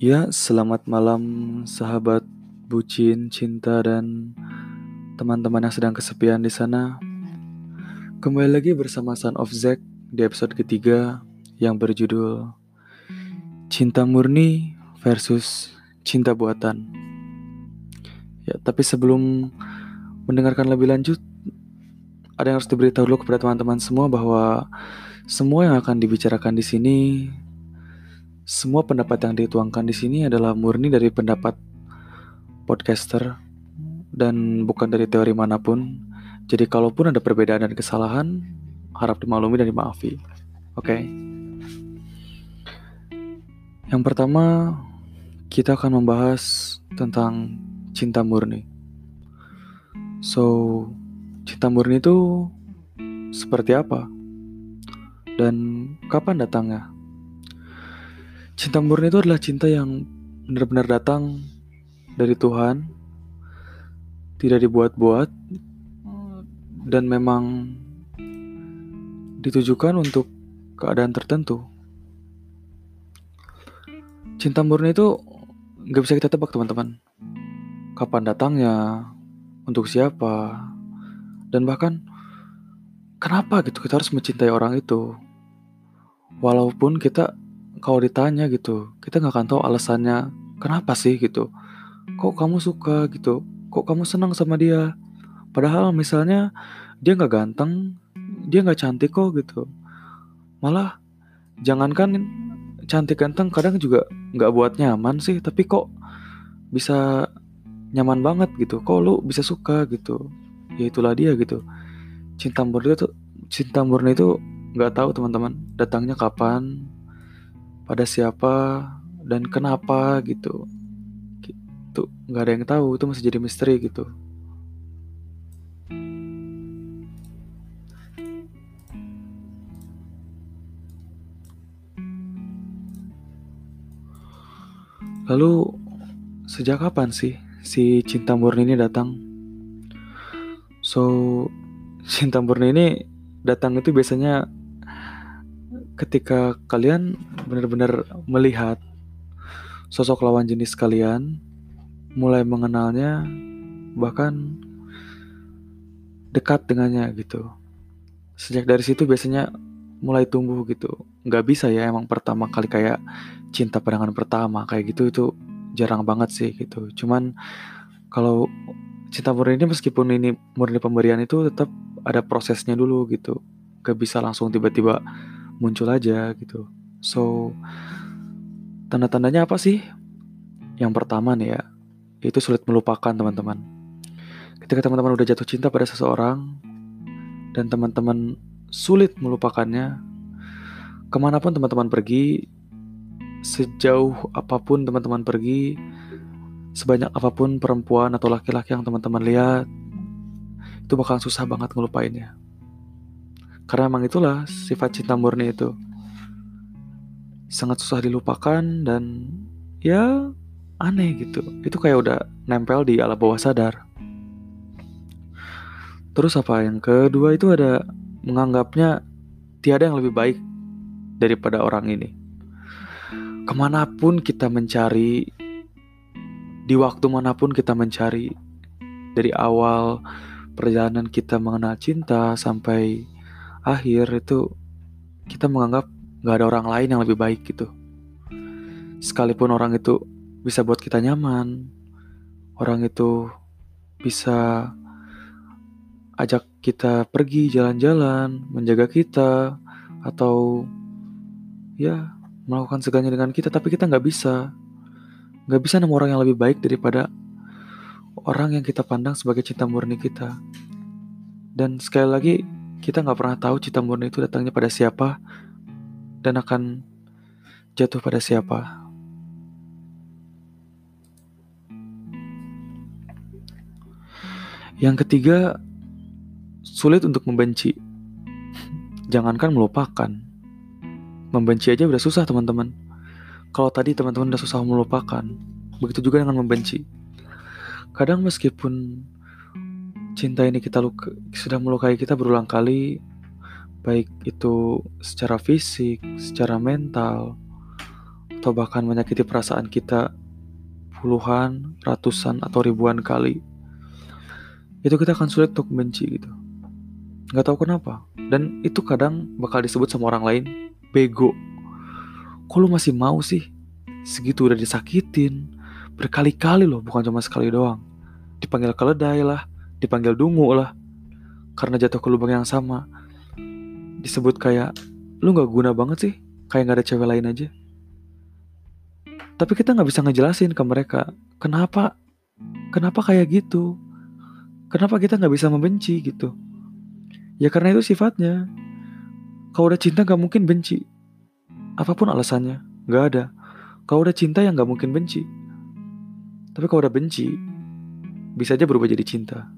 Ya, selamat malam sahabat bucin, cinta dan teman-teman yang sedang kesepian di sana. Kembali lagi bersama Son of Zack di episode ketiga yang berjudul Cinta Murni versus Cinta Buatan. Ya, tapi sebelum mendengarkan lebih lanjut, ada yang harus diberitahu dulu kepada teman-teman semua bahwa semua yang akan dibicarakan di sini semua pendapat yang dituangkan di sini adalah murni dari pendapat podcaster dan bukan dari teori mana pun. Jadi kalaupun ada perbedaan dan kesalahan, harap dimaklumi dan dimaafi. Oke. Okay? Yang pertama, kita akan membahas tentang cinta murni. So, cinta murni itu seperti apa? Dan kapan datangnya? Cinta murni itu adalah cinta yang benar-benar datang dari Tuhan, tidak dibuat-buat, dan memang ditujukan untuk keadaan tertentu. Cinta murni itu nggak bisa kita tebak teman-teman. Kapan datangnya, untuk siapa, dan bahkan kenapa gitu kita harus mencintai orang itu. Walaupun kita kalau ditanya gitu, kita nggak akan tahu alasannya kenapa sih gitu. Kok kamu suka gitu? Kok kamu senang sama dia? Padahal misalnya dia nggak ganteng, dia nggak cantik kok gitu. Malah jangankan cantik ganteng kadang juga nggak buat nyaman sih, tapi kok bisa nyaman banget gitu. Kok lu bisa suka gitu? Ya itulah dia gitu. Cinta murni itu cinta murni itu nggak tahu teman-teman datangnya kapan, pada siapa dan kenapa gitu. Gitu. Nggak ada yang tahu itu masih jadi misteri gitu. Lalu sejak kapan sih si cinta murni ini datang? So cinta murni ini datang itu biasanya ketika kalian benar-benar melihat sosok lawan jenis kalian, mulai mengenalnya, bahkan dekat dengannya gitu. Sejak dari situ biasanya mulai tumbuh gitu. Nggak bisa ya emang pertama kali kayak cinta pandangan pertama kayak gitu itu jarang banget sih gitu. Cuman kalau cinta murni ini meskipun ini murni pemberian itu tetap ada prosesnya dulu gitu. Gak bisa langsung tiba-tiba muncul aja gitu. So, tanda-tandanya apa sih? Yang pertama nih ya, itu sulit melupakan teman-teman. Ketika teman-teman udah jatuh cinta pada seseorang, dan teman-teman sulit melupakannya, ke mana pun teman-teman pergi, sejauh apa pun teman-teman pergi, sebanyak apa pun perempuan atau laki-laki yang teman-teman lihat, itu bakal susah banget ngelupainnya. Karena emang itulah sifat cinta murni itu. Sangat susah dilupakan dan ya aneh gitu. Itu kayak udah nempel di alam bawah sadar. Terus apa yang kedua itu ada menganggapnya tiada yang lebih baik daripada orang ini. Ke mana pun kita mencari, di waktu mana pun kita mencari, dari awal perjalanan kita mengenal cinta sampai akhir itu kita menganggap nggak ada orang lain yang lebih baik gitu. Sekalipun orang itu bisa buat kita nyaman, orang itu bisa ajak kita pergi jalan-jalan, menjaga kita, atau ya melakukan segalanya dengan kita, tapi kita nggak bisa, nggak bisa nemu orang yang lebih baik daripada orang yang kita pandang sebagai cinta murni kita. Dan sekali lagi, kita nggak pernah tahu cinta murni itu datangnya pada siapa dan akan jatuh pada siapa. Yang ketiga, sulit untuk membenci. Jangankan melupakan. Membenci aja udah susah teman-teman. Kalau tadi teman-teman udah susah melupakan, begitu juga dengan membenci. Kadang meskipun cinta ini kita luka, sudah melukai kita berulang kali, baik itu secara fisik, secara mental, atau bahkan menyakiti perasaan kita puluhan, ratusan, atau ribuan kali, itu kita akan sulit untuk benci gitu. Gak tahu kenapa. Dan itu kadang bakal disebut sama orang lain bego. Kok lu masih mau sih? Segitu udah disakitin. Berkali-kali loh, bukan cuma sekali doang. Dipanggil keledai lah, dipanggil dungu lah. Karena jatuh ke lubang yang sama. Disebut kayak, lu gak guna banget sih. Kayak gak ada cewek lain aja. Tapi kita nggak bisa ngejelasin ke mereka kenapa kenapa kayak gitu. Kenapa kita nggak bisa membenci gitu? Ya karena itu sifatnya. Kalau udah cinta nggak mungkin benci. Apa pun alasannya, nggak ada. Kalau udah cinta yang nggak mungkin benci. Tapi kalau udah benci, bisa aja berubah jadi cinta.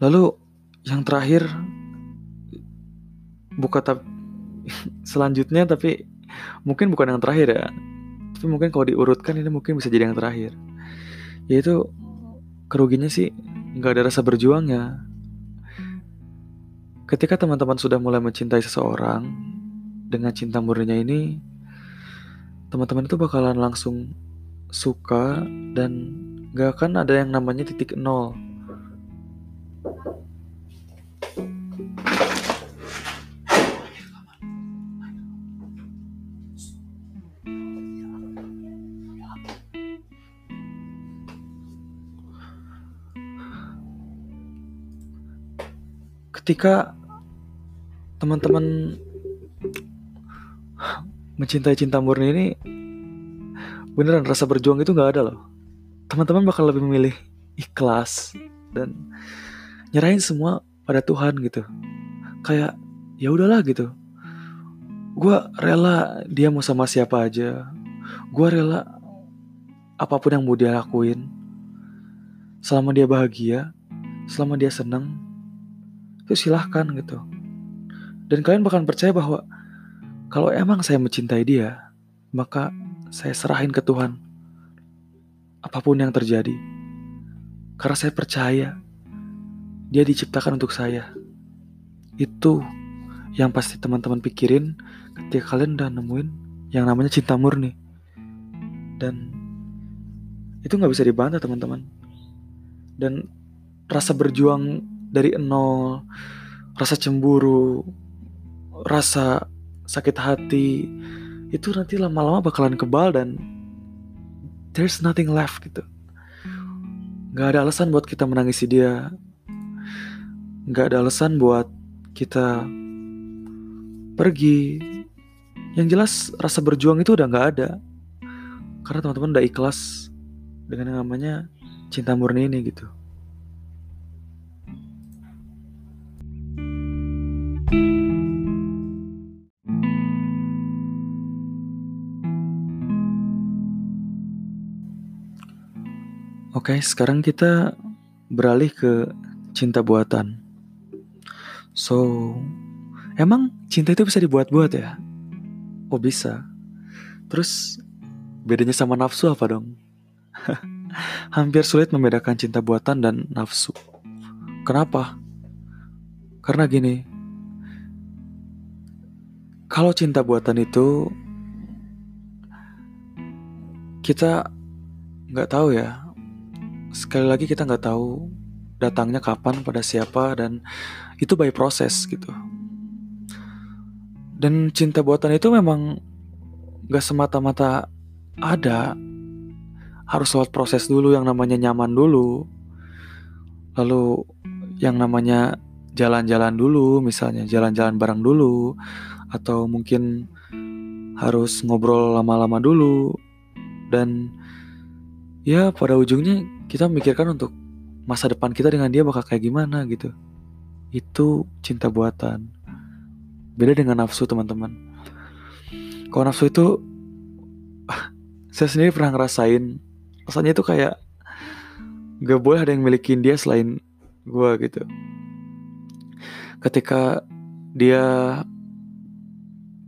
Lalu yang terakhir buka tab selanjutnya tapi mungkin bukan yang terakhir ya. Tapi mungkin kalau diurutkan ini mungkin bisa jadi yang terakhir. Yaitu kerugiannya sih nggak ada rasa berjuangnya ketika teman-teman sudah mulai mencintai seseorang dengan cinta murninya ini teman-teman itu bakalan langsung suka dan gak akan ada yang namanya titik nol ketika teman-teman mencintai cinta murni ini beneran rasa berjuang itu nggak ada loh. Teman-teman bakal lebih memilih ikhlas dan nyerahin semua pada Tuhan gitu. Kayak ya udahlah gitu. Gue rela dia mau sama siapa aja. Gue rela apa pun yang mau dia lakuin. Selama dia bahagia selama dia seneng itu silahkan gitu. Dan kalian bahkan percaya bahwa kalau emang saya mencintai dia, maka saya serahin ke Tuhan apa pun yang terjadi. Karena saya percaya dia diciptakan untuk saya. Itu yang pasti teman-teman pikirin ketika kalian udah nemuin yang namanya cinta murni. Dan itu nggak bisa dibantah teman-teman. Dan rasa berjuang dari nol, rasa cemburu, rasa sakit hati, itu nanti lama-lama bakalan kebal dan there's nothing left gitu. Gak ada alasan buat kita menangisi dia. Gak ada alasan buat kita pergi. Yang jelas rasa berjuang itu udah gak ada. Karena teman-teman udah ikhlas dengan yang namanya cinta murni ini gitu. Oke, sekarang kita beralih ke cinta buatan. So, emang cinta itu bisa dibuat-buat ya? Oh bisa. Terus bedanya sama nafsu apa dong? Hampir sulit membedakan cinta buatan dan nafsu. Kenapa? Karena gini, kalau cinta buatan itu kita nggak tahu ya sekali lagi kita nggak tahu datangnya kapan pada siapa dan itu by proses gitu. Dan cinta buatan itu memang nggak semata-mata ada. Harus lewat proses dulu yang namanya nyaman dulu. Lalu yang namanya jalan-jalan dulu misalnya jalan-jalan bareng dulu atau mungkin harus ngobrol lama-lama dulu. Dan ya pada ujungnya kita memikirkan untuk masa depan kita dengan dia bakal kayak gimana gitu. Itu cinta buatan. Beda dengan nafsu teman-teman. Kalau nafsu itu saya sendiri pernah ngerasain rasanya itu kayak gak boleh ada yang milikin dia selain gue gitu. Ketika dia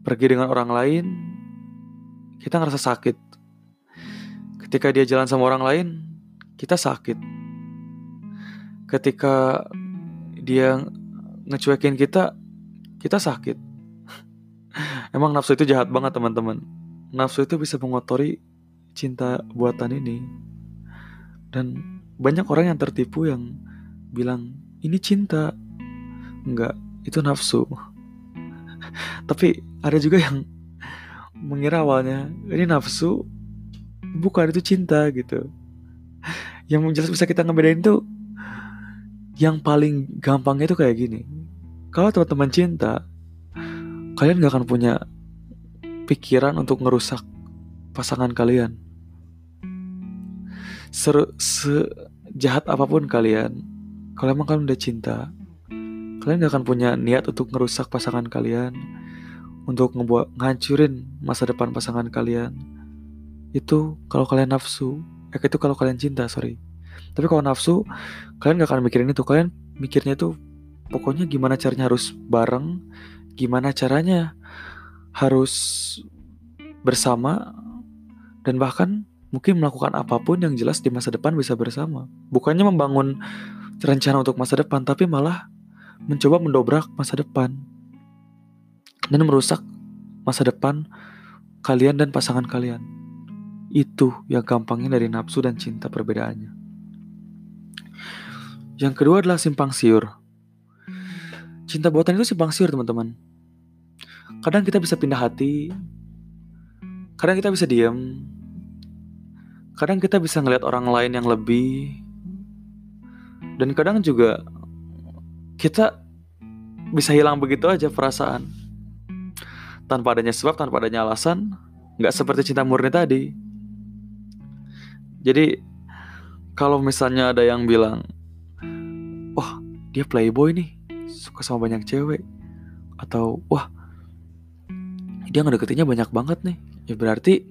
pergi dengan orang lain kita ngerasa sakit. Ketika dia jalan sama orang lain, kita sakit. Ketika dia ngecuekin kita, kita sakit. Emang nafsu itu jahat banget teman-teman. Nafsu itu bisa mengotori cinta buatan ini. Dan banyak orang yang tertipu yang bilang ini cinta. Enggak, itu nafsu. Tapi ada juga yang mengira awalnya ini nafsu bukan itu cinta gitu. Yang jelas bisa kita ngebedain tuh yang paling gampangnya itu kayak gini. Kalau teman-teman cinta, kalian gak akan punya pikiran untuk ngerusak pasangan kalian. Seru, sejahat apa pun kalian, kalau emang kalian udah cinta, kalian gak akan punya niat untuk ngerusak pasangan kalian, untuk ngebuat ngancurin masa depan pasangan kalian. Itu kalau kalian nafsu, ya itu kalau kalian cinta, sorry. Tapi kalau nafsu, kalian gak akan mikirin itu, kalian mikirnya tuh pokoknya gimana caranya harus bareng, gimana caranya harus bersama dan bahkan mungkin melakukan apa pun yang jelas di masa depan bisa bersama. Bukannya membangun rencana untuk masa depan, tapi malah mencoba mendobrak masa depan dan merusak masa depan kalian dan pasangan kalian. Itu yang gampangnya dari nafsu dan cinta perbedaannya. Yang kedua adalah simpang siur. Cinta buatan itu simpang siur teman-teman. Kadang kita bisa pindah hati, kadang kita bisa diam, kadang kita bisa ngeliat orang lain yang lebih, dan kadang juga kita bisa hilang begitu aja perasaan tanpa adanya sebab, tanpa adanya alasan, nggak seperti cinta murni tadi. Jadi kalau misalnya ada yang bilang, wah dia playboy nih, suka sama banyak cewek atau wah dia ngedeketinnya banyak banget nih ya berarti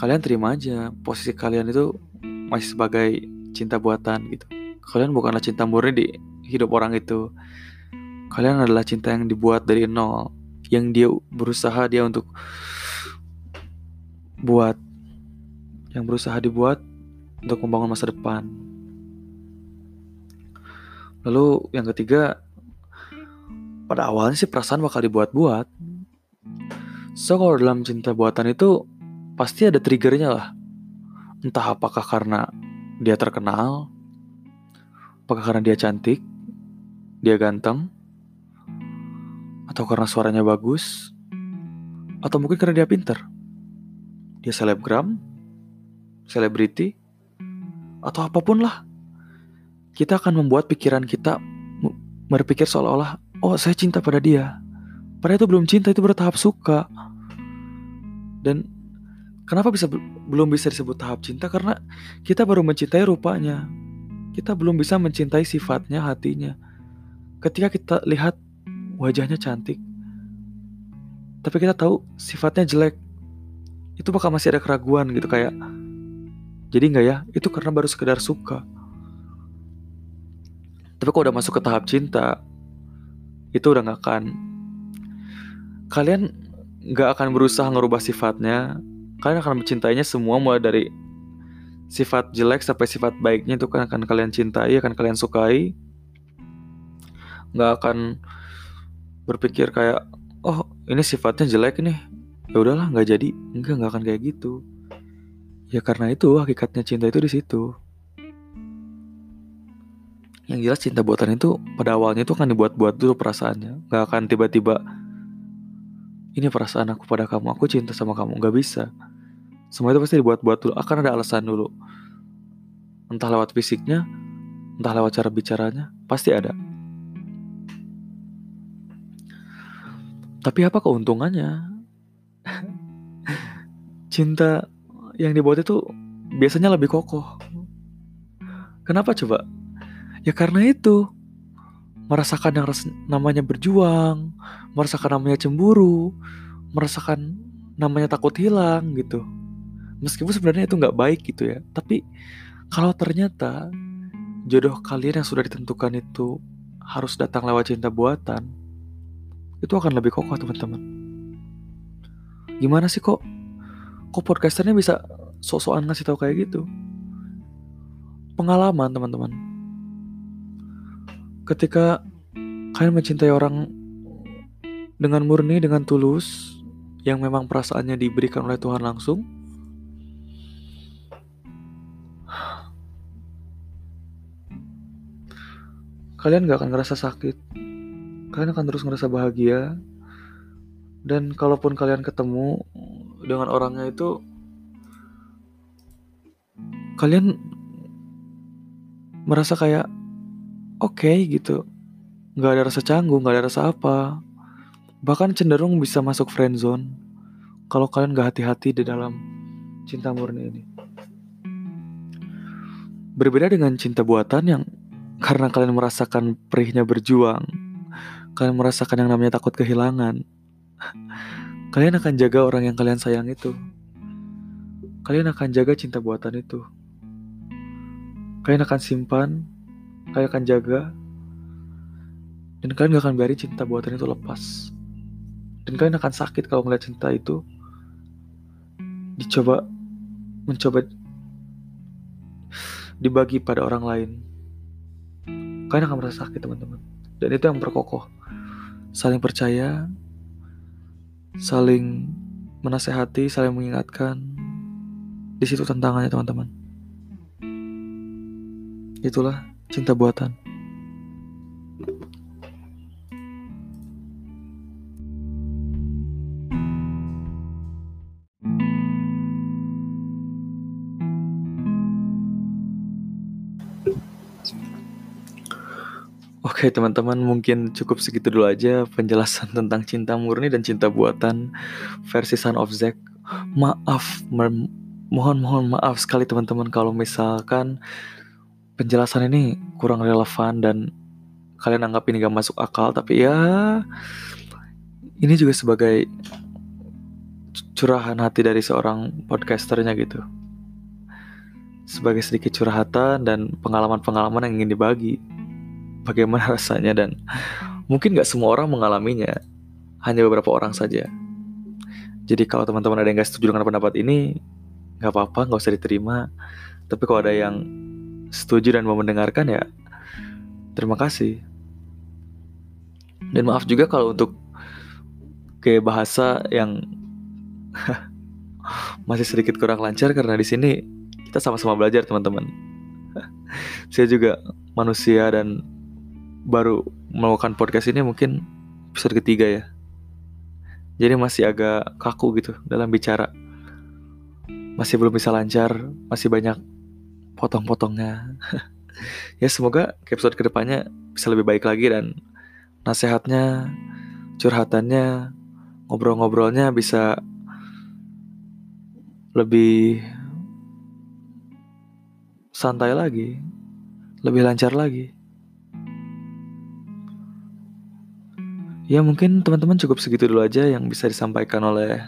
kalian terima aja posisi kalian itu masih sebagai cinta buatan gitu. Kalian bukanlah cinta murni di hidup orang itu. Kalian adalah cinta yang dibuat dari nol yang dia berusaha dia untuk buat yang berusaha dibuat untuk membangun masa depan lalu yang ketiga pada awalnya sih perasaan bakal dibuat-buat. So kalau dalam cinta buatan itu pasti ada triggernya lah. Entah apakah karena dia terkenal, apakah karena dia cantik, dia ganteng, atau karena suaranya bagus, atau mungkin karena dia pinter. Dia selebgram, selebriti, atau apa pun lah. Kita akan membuat pikiran kita berpikir seolah-olah oh saya cinta pada dia. Padahal itu belum cinta, itu bertahap suka. Dan kenapa bisa belum bisa disebut tahap cinta? Karena kita baru mencintai rupanya. Kita belum bisa mencintai sifatnya, hatinya. Ketika kita lihat wajahnya cantik, tapi kita tahu sifatnya jelek, itu bakal masih ada keraguan gitu kayak. Jadi enggak ya? Itu karena baru sekedar suka. Tapi kalau udah masuk ke tahap cinta, itu udah gak akan kalian gak akan berusaha ngerubah sifatnya. Kalian akan mencintainya semua mulai dari sifat jelek sampai sifat baiknya itu kan akan kalian cintai akan kalian sukai. Nggak akan berpikir kayak oh ini sifatnya jelek nih. Ya udahlah nggak jadi. Enggak nggak akan kayak gitu ya karena itu hakikatnya cinta itu di situ. Yang jelas cinta buatan itu pada awalnya itu akan dibuat-buat dulu perasaannya. Nggak akan tiba-tiba ini perasaan aku pada kamu aku cinta sama kamu. Nggak bisa. Semua itu pasti dibuat-buat dulu. Akan ada alasan dulu. Entah lewat fisiknya entah lewat cara bicaranya pasti ada. Tapi apa keuntungannya? Cinta yang dibuat itu biasanya lebih kokoh kenapa coba Ya karena itu merasakan yang namanya berjuang, merasakan namanya cemburu, merasakan namanya takut hilang gitu. Meskipun sebenarnya itu nggak baik gitu ya, tapi kalau ternyata jodoh kalian yang sudah ditentukan itu harus datang lewat cinta buatan, itu akan lebih kokoh teman-teman. Gimana sih kok? Kok podcasternya bisa sok-sokan ngasih tahu kayak gitu? Pengalaman teman-teman ketika kalian mencintai orang dengan murni, dengan tulus, yang memang perasaannya diberikan oleh Tuhan langsung, kalian gak akan ngerasa sakit. Kalian akan terus ngerasa bahagia. Dan kalaupun kalian ketemu dengan orangnya itu, kalian merasa kayak oke okay, gitu. Gak ada rasa canggung, gak ada rasa apa. Bahkan cenderung bisa masuk friend zone kalau kalian gak hati-hati di dalam cinta murni ini. Berbeda dengan cinta buatan yang karena kalian merasakan perihnya berjuang, kalian merasakan yang namanya takut kehilangan, kalian akan jaga orang yang kalian sayang itu. Kalian akan jaga cinta buatan itu. Kalian akan simpan, kalian akan jaga, dan kalian gak akan biarin cinta buatan itu lepas. Dan kalian akan sakit kalau melihat cinta itu dicoba mencoba dibagi pada orang lain kalian akan merasa sakit teman-teman dan itu yang berkokoh saling percaya saling menasehati saling mengingatkan. Di situ tantangannya teman-teman. Itulah cinta buatan Oke teman-teman mungkin cukup segitu dulu aja penjelasan tentang cinta murni dan cinta buatan versi Son of Zack. Maaf, mohon mohon maaf sekali teman-teman kalau misalkan penjelasan ini kurang relevan dan kalian anggap ini gak masuk akal tapi ya ini juga sebagai curahan hati dari seorang podcasternya gitu sebagai sedikit curhatan dan pengalaman-pengalaman yang ingin dibagi bagaimana rasanya dan mungkin gak semua orang mengalaminya, hanya beberapa orang saja. Jadi kalau teman-teman ada yang gak setuju dengan pendapat ini, gak apa-apa, gak usah diterima. Tapi kalau ada yang setuju dan mau mendengarkan ya, terima kasih. Dan maaf juga kalau untuk kayak bahasa yang masih sedikit kurang lancar karena di sini kita sama-sama belajar teman-teman. Saya juga manusia dan baru melakukan podcast ini mungkin episode ketiga ya. Jadi masih agak kaku gitu dalam bicara. Masih belum bisa lancar, masih banyak potong-potongnya. ya semoga episode ke depannya bisa lebih baik lagi dan nasihatnya, curhatannya, ngobrol-ngobrolnya bisa lebih santai lagi, lebih lancar lagi. Ya mungkin teman-teman cukup segitu dulu aja yang bisa disampaikan oleh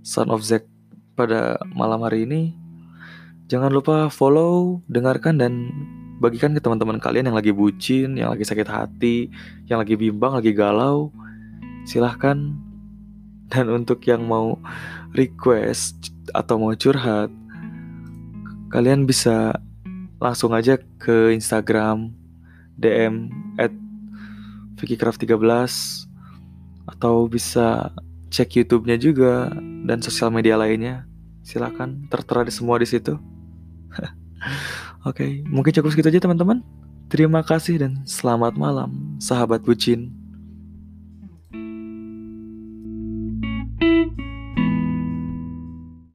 Son of Zack pada malam hari ini. Jangan lupa follow, dengarkan dan bagikan ke teman-teman kalian yang lagi bucin, yang lagi sakit hati, yang lagi bimbang, lagi galau. Silahkan. Dan untuk yang mau request atau mau curhat, kalian bisa langsung aja ke Instagram DM at Vickycraft 13 atau bisa cek YouTube-nya juga dan sosial media lainnya. Silakan tertera di semua di situ. Oke, okay, mungkin cukup segitu aja teman-teman. Terima kasih dan selamat malam, sahabat bucin.